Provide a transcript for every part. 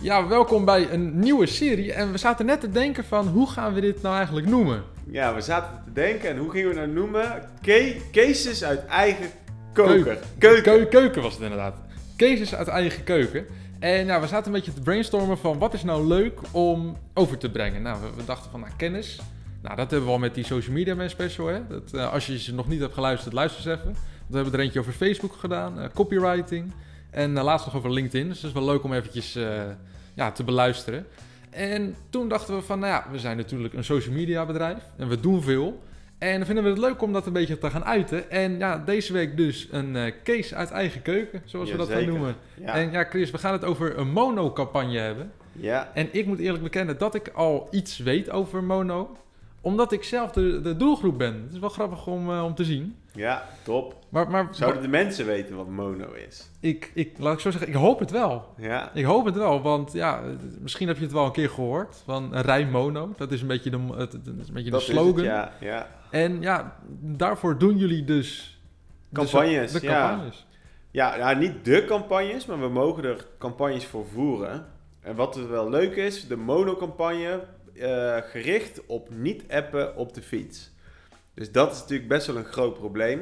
Ja, welkom bij een nieuwe serie. En we zaten net te denken van hoe gaan we dit nou eigenlijk noemen? Ja, we zaten te denken en hoe gingen we het nou noemen? Ke- cases uit eigen koker. Keuken. Keu- keuken was het inderdaad. Cases uit eigen keuken. En nou, we zaten een beetje te brainstormen van wat is nou leuk om over te brengen. Nou, we, we dachten van nou, kennis. Nou, dat hebben we al met die social media man special. Hè? Dat, eh, als je ze nog niet hebt geluisterd, luister eens even. We hebben er eentje over Facebook gedaan, eh, copywriting. En eh, laatst nog over LinkedIn. Dus dat is wel leuk om eventjes eh, ja, te beluisteren. En toen dachten we van, nou ja, we zijn natuurlijk een social media bedrijf. En we doen veel. En dan vinden we het leuk om dat een beetje te gaan uiten. En ja, deze week dus een eh, case uit eigen keuken, zoals we dat gaan noemen. Ja. En ja, Chris, we gaan het over een mono-campagne hebben. ja. En ik moet eerlijk bekennen dat ik al iets weet over mono. Omdat ik zelf de, de doelgroep ben. Het is wel grappig om, om te zien. Ja, top. Maar, maar, Zouden de mensen weten wat mono is? ik, ik, laat ik zo zeggen, ik hoop het wel. Ja. Ik hoop het wel, want ja, misschien heb je het wel een keer gehoord. Van een rij mono, dat is een beetje de, het, het is een beetje Dat de het, slogan. ja. ja. En ja, daarvoor doen jullie dus... dus Campagnes, de ja. campagnes. Ja, ja, niet de campagnes, maar we mogen er campagnes voor voeren. En wat er wel leuk is, de mono-campagne eh, gericht op niet-appen op de fiets. Dus dat is natuurlijk best wel een groot probleem.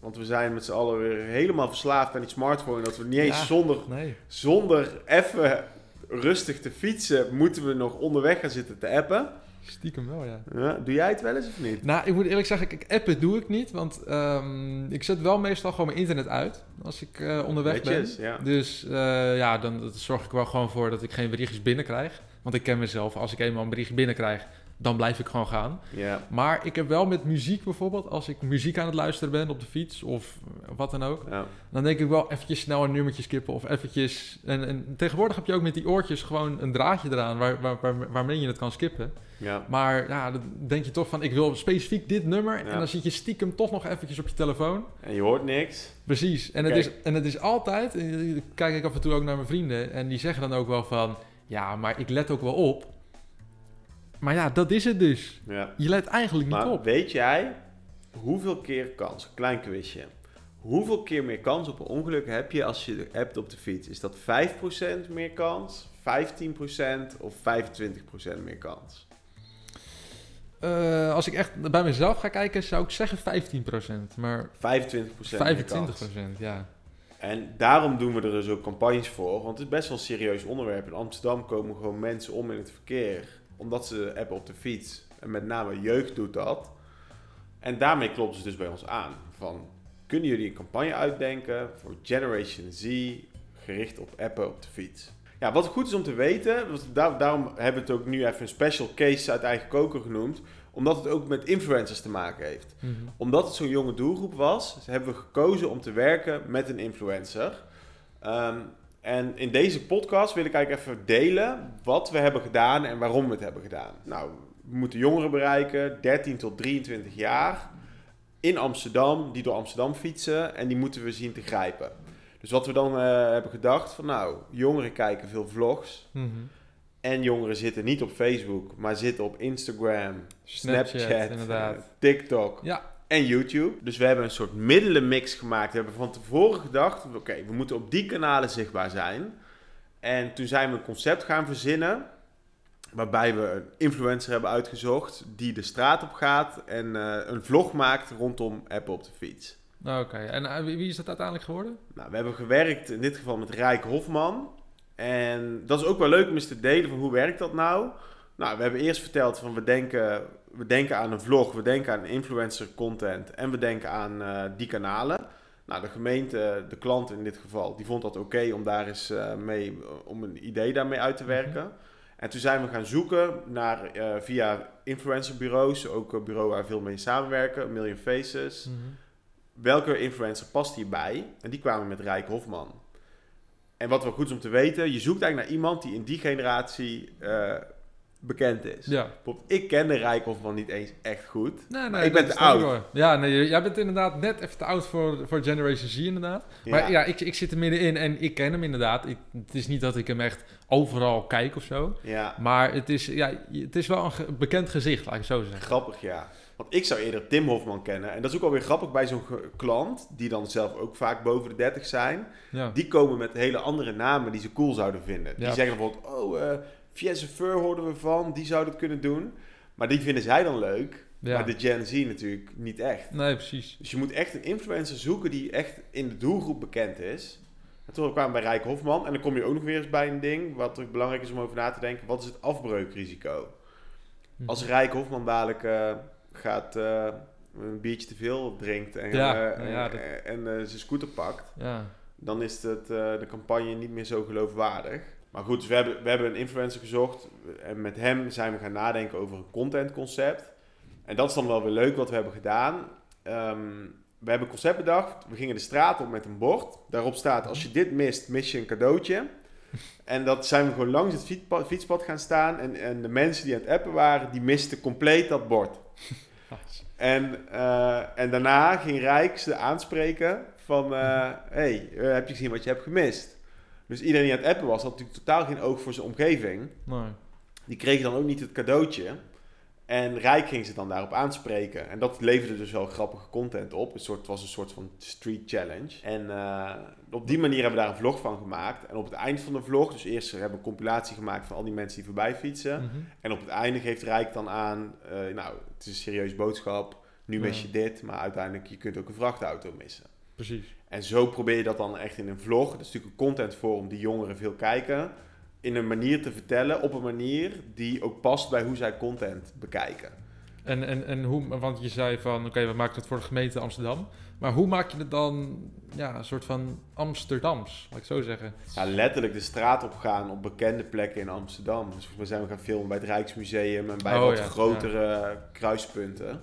Want we zijn met z'n allen weer helemaal verslaafd aan die smartphone. Dat we niet eens Ja. zonder, Nee. zonder even rustig te fietsen, moeten we nog onderweg gaan zitten te appen. Stiekem wel, ja. Ja, doe jij het wel eens of niet? Nou, ik moet eerlijk zeggen, ik appen doe ik niet. Want ehm, ik zet wel meestal gewoon mijn internet uit als ik eh, onderweg Netjes, ben. ja. Dus eh, ja, dan zorg ik wel gewoon voor dat ik geen berichtjes binnenkrijg. Want ik ken mezelf, als ik eenmaal een berichtje binnenkrijg, dan blijf ik gewoon gaan. Ja, Maar ik heb wel met muziek bijvoorbeeld, als ik muziek aan het luisteren ben op de fiets of wat dan ook, ja. dan denk ik wel eventjes snel een nummertje skippen of eventjes... En, en tegenwoordig heb je ook met die oortjes gewoon een draadje eraan waar, waar, waar, waarmee je het kan skippen. ja. Maar ja, dan denk je toch van, ik wil specifiek dit nummer. En dan zit je stiekem toch nog eventjes op je telefoon. En je hoort niks. Precies. En, het, is, en het is altijd, dan kijk ik af en toe ook naar mijn vrienden. En die zeggen dan ook wel van, ja, maar ik let ook wel op. Maar ja, dat is het dus. Ja. Je let eigenlijk niet op. weet jij hoeveel keer kans, klein quizje, hoeveel keer meer kans op een ongeluk heb je als je hebt op de fiets? Is dat 5% meer kans, 15% of 25% meer kans? Eh, als ik echt bij mezelf ga kijken, zou ik zeggen 15%. Maar 25% meer 25%, kans. ja. En daarom doen we er dus ook campagnes voor, want het is best wel een serieus onderwerp. In Amsterdam komen gewoon mensen om in het verkeer, omdat ze appen op de fiets. En met name jeugd doet dat. En daarmee kloppen ze dus bij ons aan. Van, kunnen jullie een campagne uitdenken voor Generation Z, gericht op appen op de fiets? Ja, wat goed is om te weten, want daar- daarom hebben we het ook nu even een special case uit eigen koker genoemd, omdat het ook met influencers te maken heeft Mhm. omdat het zo'n jonge doelgroep was, hebben we gekozen om te werken met een influencer. Ehm, en in deze podcast wil ik eigenlijk even delen wat we hebben gedaan en waarom we het hebben gedaan. Nou, we moeten jongeren bereiken, 13 tot 23 jaar, in Amsterdam, die door Amsterdam fietsen en die moeten we zien te grijpen. Dus wat we dan eh, hebben gedacht, van nou, jongeren kijken veel vlogs. Mhm. En jongeren zitten niet op Facebook, maar zitten op Instagram, Snapchat, TikTok Ja, en YouTube. Dus we hebben een soort middelenmix gemaakt. We hebben van tevoren gedacht, oké, we moeten op die kanalen zichtbaar zijn. En toen zijn we een concept gaan verzinnen, waarbij we een influencer hebben uitgezocht die de straat op gaat en eh, een vlog maakt rondom appen op de fiets. oké. En eh, wie wie is dat uiteindelijk geworden? Nou, we hebben gewerkt in dit geval met Rijk Hofman. En dat is ook wel leuk om eens te delen van hoe werkt dat nou. Nou, we hebben eerst verteld van we denken, we denken aan een vlog, we denken aan influencer content en we denken aan eh, die kanalen. Nou, de gemeente, de klant in dit geval, die vond dat oké om daar eens eh, mee, om een idee daarmee uit te werken. En toen zijn we gaan zoeken naar, eh, via influencerbureaus, ook een bureau waar we veel mee samenwerken, Million Faces Mhm. welke influencer past hierbij? En die kwamen met Rijk Hofman. En wat wel goed is om te weten, je zoekt eigenlijk naar iemand die in die generatie bekend is. Ja. Ik ken de Rijk Hofman niet eens echt goed. Nee, Maar ik ben te oud. wel. Ja, nee, jij bent inderdaad net even te oud voor, voor Generation Z inderdaad. Maar ja, ik, ik zit er middenin en ik ken hem inderdaad. Ik, het is niet dat ik hem echt overal kijk of zo. ja, Maar het is, ja, het is wel een ge- bekend gezicht, laat ik het zo zeggen. grappig ja. Want ik zou eerder Tim Hofman kennen. En dat is ook alweer grappig bij zo'n klant, die dan zelf ook vaak boven de 30 zijn. Ja. Die komen met hele andere namen die ze cool zouden vinden. Die Ja. zeggen bijvoorbeeld, oh, eh Fiesse Fur hoorden we van, die zou dat kunnen doen. Maar die vinden zij dan leuk. Ja. Maar de Gen Z natuurlijk niet echt. Nee, precies. Dus je moet echt een influencer zoeken die echt in de doelgroep bekend is. En toen kwamen we bij Rijk Hofman. En dan kom je ook nog weer eens bij een ding, wat ook belangrijk is om over na te denken. Wat is het afbreukrisico? Hm. Als Rijk Hofman dadelijk eh, gaat eh, een biertje te veel drinkt en, Ja, eh, ja, dat- en, zijn scooter pakt, Ja. dan is het, de campagne niet meer zo geloofwaardig. Maar goed, dus we hebben, we hebben een influencer gezocht en met hem zijn we gaan nadenken over een contentconcept. En dat is dan wel weer leuk wat we hebben gedaan. Ehm, we hebben een concept bedacht. We gingen de straat op met een bord. Daarop staat, als je dit mist, mis je een cadeautje. En dat zijn we gewoon langs het fietspad, fietspad gaan staan. En, en de mensen die aan het appen waren, die misten compleet dat bord. En, eh, en daarna ging Rijk ze aanspreken van... eh, hey, eh, heb je gezien wat je hebt gemist? Dus iedereen die aan het appen was, had natuurlijk totaal geen oog voor zijn omgeving. Nee. Die kreeg dan ook niet het cadeautje. En Rijk ging ze dan daarop aanspreken. En dat leverde dus wel grappige content op. Een soort, het was een soort van street challenge. En eh, op die manier hebben we daar een vlog van gemaakt. En op het eind van de vlog, dus eerst hebben we een compilatie gemaakt van al die mensen die voorbij fietsen. Mhm. En op het einde geeft Rijk dan aan, eh, nou, het is een serieuze boodschap. Nu mis Ja. je dit, maar uiteindelijk je kunt ook een vrachtauto missen. Precies. En zo probeer je dat dan echt in een vlog. Dat is natuurlijk een contentvorm die jongeren veel kijken. In een manier te vertellen, op een manier die ook past bij hoe zij content bekijken. En, en, en hoe, want je zei van, oké, we maken het voor de gemeente Amsterdam. Maar hoe maak je het dan, ja, een soort van Amsterdams, laat ik zo zeggen. Ja, letterlijk de straat op gaan op bekende plekken in Amsterdam. Dus volgens mij zijn we gaan filmen bij het Rijksmuseum en bij Oh, wat ja, grotere kruispunten.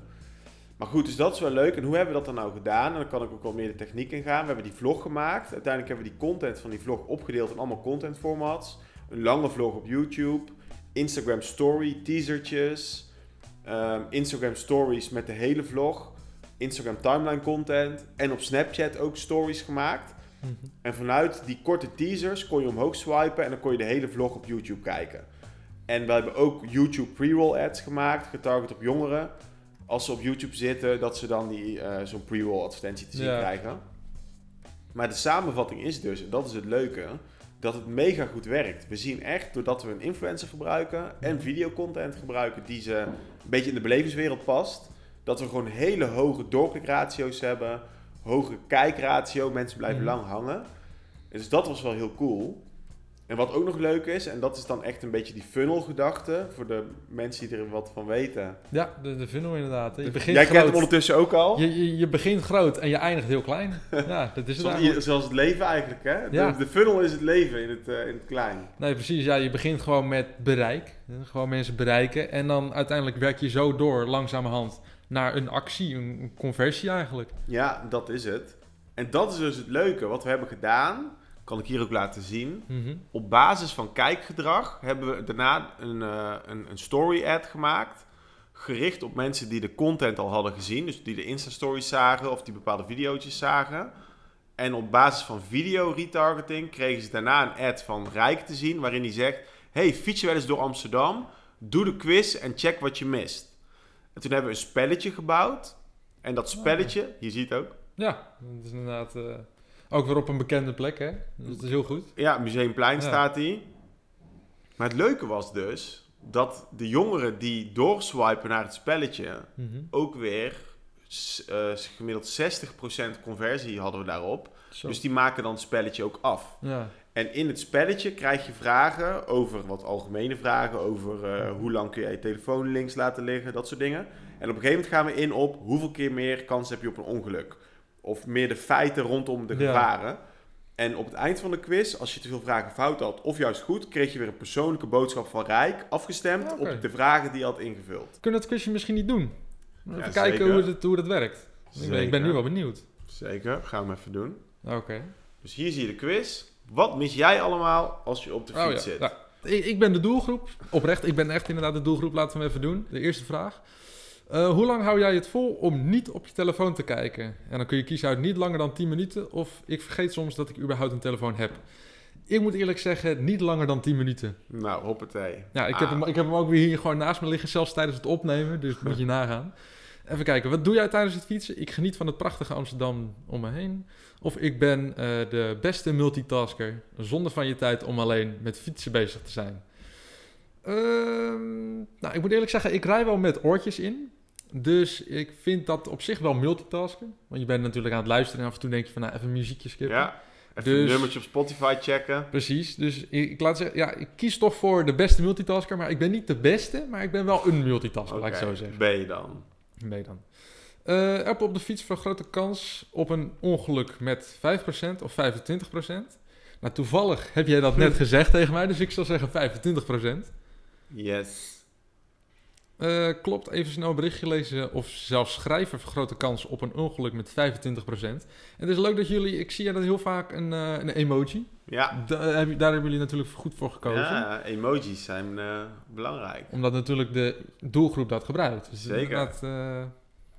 Maar goed, dus dat is wel leuk. En hoe hebben we dat dan nou gedaan? En dan kan ik ook wel meer de techniek in gaan. We hebben die vlog gemaakt. Uiteindelijk hebben we die content van die vlog opgedeeld in allemaal content formats. Een lange vlog op YouTube, Instagram story, teasertjes, ehm, Instagram stories met de hele vlog, Instagram timeline content en op Snapchat ook stories gemaakt. Mhm. En vanuit die korte teasers kon je omhoog swipen en dan kon je de hele vlog op YouTube kijken. En we hebben ook YouTube pre-roll ads gemaakt, getarget op jongeren. Als ze op YouTube zitten, dat ze dan die, eh, zo'n pre-roll advertentie te zien Ja. krijgen. Maar de samenvatting is dus, en dat is het leuke, dat het mega goed werkt. We zien echt, doordat we een influencer gebruiken en videocontent gebruiken die ze een beetje in de belevingswereld past, dat we gewoon hele hoge doorklikratio's hebben, hoge kijkratio, mensen blijven Mhm. lang hangen. En Dus dat was wel heel cool. En wat ook nog leuk is, en dat is dan echt een beetje die funnel gedachte, voor de mensen die er wat van weten. Ja, de, de funnel inderdaad. Je begint Jij kent hem groot. ondertussen ook al. Je, je, je begint groot en je eindigt heel klein. Ja, dat is het Zoals, eigenlijk. zoals het leven eigenlijk, hè? De, Ja. de funnel is het leven in het, eh, in het klein. Nee, precies. Ja, je begint gewoon met bereik. Gewoon mensen bereiken. En dan uiteindelijk werk je zo door, langzamerhand, naar een actie, een conversie eigenlijk. Ja, dat is het. En dat is dus het leuke. Wat we hebben gedaan, kan ik hier ook laten zien. Mhm. Op basis van kijkgedrag hebben we daarna een, eh, een, een story ad gemaakt. Gericht op mensen die de content al hadden gezien. Dus die de Insta-stories zagen of die bepaalde video's zagen. En op basis van video retargeting kregen ze daarna een ad van Rijk te zien. Waarin hij zegt, hey, fiets je wel eens door Amsterdam? Doe de quiz en check wat je mist. En toen hebben we een spelletje gebouwd. En dat spelletje, hier zie je het ook. Ja, dat is inderdaad eh, ook weer op een bekende plek, hè. Dat is heel goed. Ja, Museumplein Ja. staat die. Maar het leuke was dus dat de jongeren die doorswipen naar het spelletje Mhm. ook weer eh, gemiddeld 60% conversie hadden we daarop. Zo. Dus die maken dan het spelletje ook af. Ja. En in het spelletje krijg je vragen over wat algemene vragen, over eh, hoe lang kun jij je telefoon links laten liggen, dat soort dingen. En op een gegeven moment gaan we in op hoeveel keer meer kans heb je op een ongeluk. Of meer de feiten rondom de Ja. gevaren. En op het eind van de quiz, als je te veel vragen fout had of juist goed, kreeg je weer een persoonlijke boodschap van Rijk, afgestemd op de vragen die je had ingevuld. Kunnen we het quizje misschien niet doen? Even Ja, kijken zeker. hoe het, hoe dat werkt. Ik ben, ik ben nu wel benieuwd. Zeker, gaan we hem even doen. Oké. Dus hier zie je de quiz. Wat mis jij allemaal als je op de Oh fiets zit? Ik, ik ben de doelgroep. Oprecht, ik ben echt inderdaad de doelgroep. Laten we hem even doen. De eerste vraag. Eh, hoe lang hou jij het vol om niet op je telefoon te kijken? En dan kun je kiezen uit niet langer dan 10 minuten of ik vergeet soms dat ik überhaupt een telefoon heb. Ik moet eerlijk zeggen, niet langer dan 10 minuten. Nou, hoppatee. Ja, ik, Ah. heb hem, ik heb hem ook weer hier gewoon naast me liggen, zelfs tijdens het opnemen. Dus moet je nagaan. Even kijken, wat doe jij tijdens het fietsen? Ik geniet van het prachtige Amsterdam om me heen. Of ik ben eh, de beste multitasker, zonder van je tijd om alleen met fietsen bezig te zijn. Ehm, nou, ik moet eerlijk zeggen, ik rij wel met oortjes in. Dus ik vind dat op zich wel multitasken. Want je bent natuurlijk aan het luisteren en af en toe denk je van, nou, even muziekje skippen. Ja, even Dus- een nummertje op Spotify checken. Precies, dus ik, ik laat zeggen, ja, ik kies toch voor de beste multitasker, maar ik ben niet de beste, maar ik ben wel een multitasker, laat ik zo zeggen. Ben je dan? Nee dan. Eh appen op de fiets vergroot de kans op een ongeluk met 5% of 25%. Nou, toevallig heb jij dat net gezegd tegen mij, dus ik zal zeggen 25%. Yes. Eh, klopt, even snel een berichtje lezen of zelfs schrijven vergroot de kans op een ongeluk met 25%. En het is leuk dat jullie, ik zie dat heel vaak een, eh, een emoji. Ja. Da- daar hebben jullie natuurlijk goed voor gekozen. Ja, emojis zijn eh, belangrijk. Omdat natuurlijk de doelgroep dat gebruikt. Dus Zeker.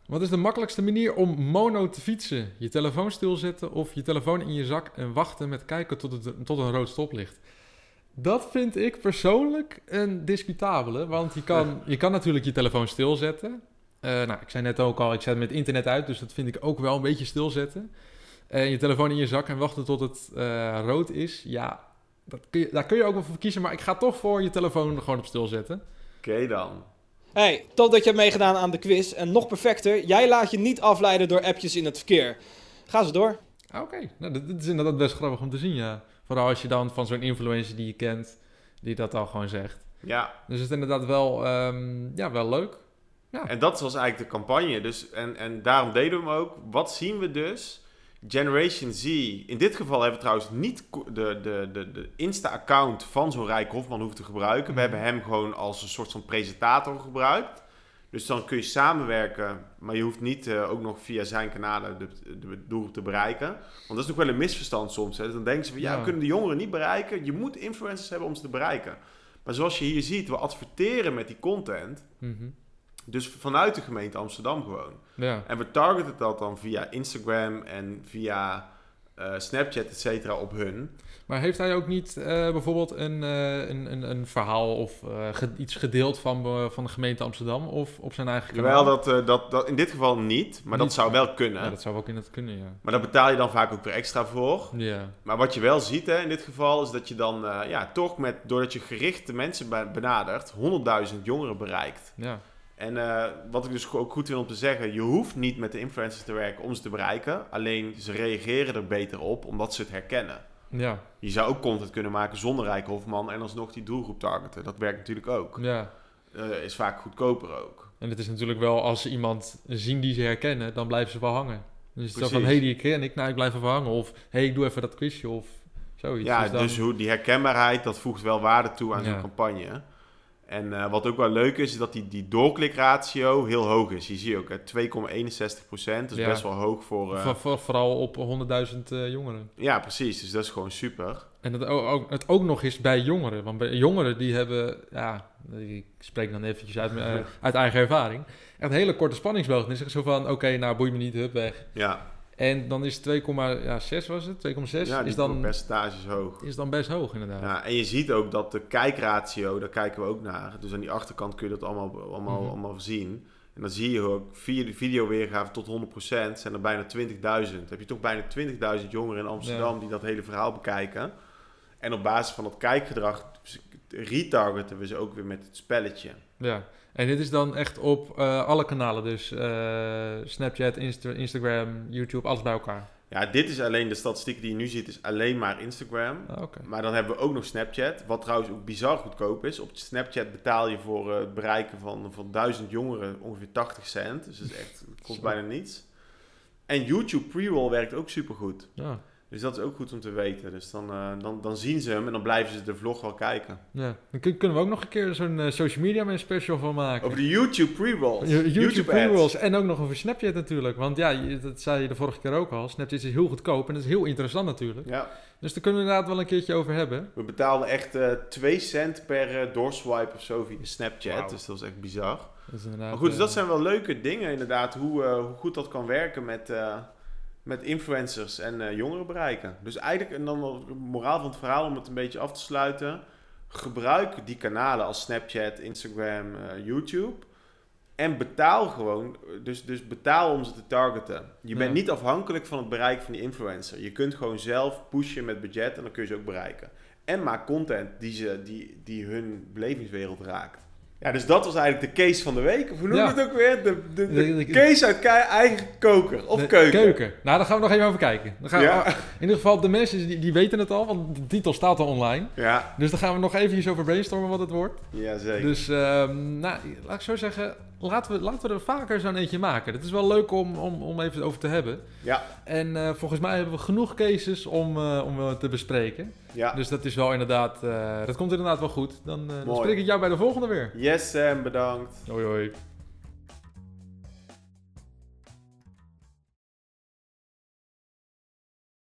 wat is de makkelijkste manier om mono te fietsen? Je telefoon stilzetten of je telefoon in je zak en wachten met kijken tot, het, tot een rood stoplicht? Dat vind ik persoonlijk een discutabele. Want je kan, je kan natuurlijk je telefoon stilzetten. Eh, nou, ik zei net ook al, ik zet met internet uit, dus dat vind ik ook wel een beetje stilzetten. En je telefoon in je zak en wachten tot het eh, rood is. Ja, dat kun je, daar kun je ook wel voor kiezen, maar ik ga toch voor je telefoon gewoon op stil zetten. Oké dan. Hey, top dat je hebt meegedaan aan de quiz. En nog perfecter, jij laat je niet afleiden door appjes in het verkeer. Ga ze door. Ah, Oké, nou, dat, dat is inderdaad best grappig om te zien, ja. Vooral als je dan van zo'n influencer die je kent, die dat al gewoon zegt. Ja, Dus het is inderdaad wel, ehm, ja, wel leuk. en dat was eigenlijk de campagne. Dus, en, en daarom deden we hem ook. Wat zien we dus? Generation Z. In dit geval hebben we trouwens niet de, de, de, de Insta-account van zo'n Rijk Hofman hoeven te gebruiken. We Mhm. hebben hem gewoon als een soort van presentator gebruikt. Dus dan kun je samenwerken, maar je hoeft niet eh, ook nog via zijn kanalen de, de doelgroep te bereiken. Want dat is nog wel een misverstand soms. Hè. Dan denken ze van, ja, Ja. we kunnen de jongeren niet bereiken. Je moet influencers hebben om ze te bereiken. Maar zoals je hier ziet, we adverteren met die content. Mhm. Dus vanuit de gemeente Amsterdam gewoon. Ja, En we targeten dat dan via Instagram en via eh, Snapchat, et cetera, op hun. Maar heeft hij ook niet eh, bijvoorbeeld een, eh, een, een, een verhaal of eh, ge- iets gedeeld van, van de gemeente Amsterdam of op zijn eigen kanaal? Terwijl dat, dat, dat in dit geval niet, maar dat zou wel kunnen. Ja, dat zou in het kunnen, ja. Maar daar betaal je dan vaak ook weer extra voor. Ja, Maar wat je wel ziet hè, in dit geval is dat je dan ja, toch met, doordat je gerichte mensen be- benadert, 100.000 jongeren bereikt. ja. En wat ik dus ook goed vind om te zeggen, je hoeft niet met de influencers te werken om ze te bereiken. Alleen ze reageren er beter op omdat ze het herkennen. Ja, Je zou ook content kunnen maken zonder Rijk Hofman en alsnog die doelgroep targeten. Dat werkt natuurlijk ook. ja. Eh, is vaak goedkoper ook. En het is natuurlijk wel, als ze iemand zien die ze herkennen, dan blijven ze wel hangen. Dus het is van, hé, hey, die ken ik, nou, ik blijf even hangen. Of, hé, hey, ik doe even dat quizje, of zoiets. Ja, dan- dus hoe, die herkenbaarheid, dat voegt wel waarde toe aan Ja. zo'n campagne. En eh, wat ook wel leuk is, is dat die, die doorklikratio heel hoog is. Je ziet ook, hè, 2,61 procent. Dat is Ja. best wel hoog voor... eh, Voor- voor- vooral op 100.000 eh, jongeren. ja, precies. Dus dat is gewoon super. En het ook, ook, het ook nog eens bij jongeren. Want bij jongeren die hebben, ja, ik spreek dan eventjes uit, mijn- uit eigen ervaring. Echt een hele korte spanningsboog. Dan is het zo van, oké, nou boeit me niet, hup, weg. Ja, En dan is 2,6 was het, 2,6 ja is, dan, percentage is hoog. is dan best hoog inderdaad. Ja, en je ziet ook dat de kijkratio, daar kijken we ook naar. Dus aan die achterkant kun je dat allemaal, allemaal, Mhm. allemaal zien. En dan zie je ook, via de videoweergave tot 100% zijn er bijna 20.000. heb je toch bijna 20.000 jongeren in Amsterdam die dat hele verhaal bekijken. En op basis van dat kijkgedrag retargeten we ze ook weer met het spelletje. Ja, en dit is dan echt op eh, alle kanalen. Dus eh, Snapchat, Insta- Instagram, YouTube, alles bij elkaar. Ja, dit is alleen de statistieken die je nu ziet, is alleen maar Instagram. Ah, Oké. Maar dan hebben we ook nog Snapchat, wat trouwens ook bizar goedkoop is. Op Snapchat betaal je voor eh, het bereiken van, van 1000 jongeren ongeveer 80 cent. Dus dat is echt, het kost bijna niets. En YouTube pre-roll werkt ook supergoed. Ja. Dus dat is ook goed om te weten. Dus dan, eh, dan, dan zien ze hem en dan blijven ze de vlog wel kijken. Ja. Dan kun- kunnen we ook nog een keer zo'n eh, social media man special van maken. Over de YouTube pre-rolls. YouTube, pre-rolls en ook nog over Snapchat natuurlijk. Want ja, dat zei je de vorige keer ook al. Snapchat is heel goedkoop en dat is heel interessant natuurlijk. Ja, Dus daar kunnen we inderdaad wel een keertje over hebben. we betaalden echt eh 2 cent per doorswipe of zo via Snapchat. Dus dat was echt bizar. Dat Maar goed, dus dat zijn wel leuke dingen inderdaad. Hoe, hoe goed dat kan werken met, met influencers en eh, jongeren bereiken. Dus eigenlijk, en dan de moraal van het verhaal om het een beetje af te sluiten. Gebruik die kanalen als Snapchat, Instagram, eh, YouTube. En betaal gewoon, dus, dus betaal om ze te targeten. Je bent niet afhankelijk van het bereik van die influencer. Je kunt gewoon zelf pushen met budget en dan kun je ze ook bereiken. En maak content die, ze, die, die hun belevingswereld raakt. Ja, dus dat was eigenlijk de case van de week. Of hoe noem je Ja. het ook weer? De, de, de case uit eigen koker of de keuken. Nou, daar gaan we nog even over kijken. Dan gaan we. In ieder geval, de mensen die, die weten het al, want de titel staat al online. Ja, Dus dan gaan we nog eventjes over brainstormen wat het wordt. ja zeker. Dus, ehm, nou, laat ik zo zeggen, laten we, laten we er vaker zo'n eentje maken. Het is wel leuk om, om, om even over te hebben. Ja, En eh, volgens mij hebben we genoeg cases om, eh, om eh, te bespreken. ja. Dus dat is wel inderdaad, dat komt inderdaad wel goed. Dan, spreek ik jou bij de volgende weer. Yes Sam, bedankt. Hoi hoi.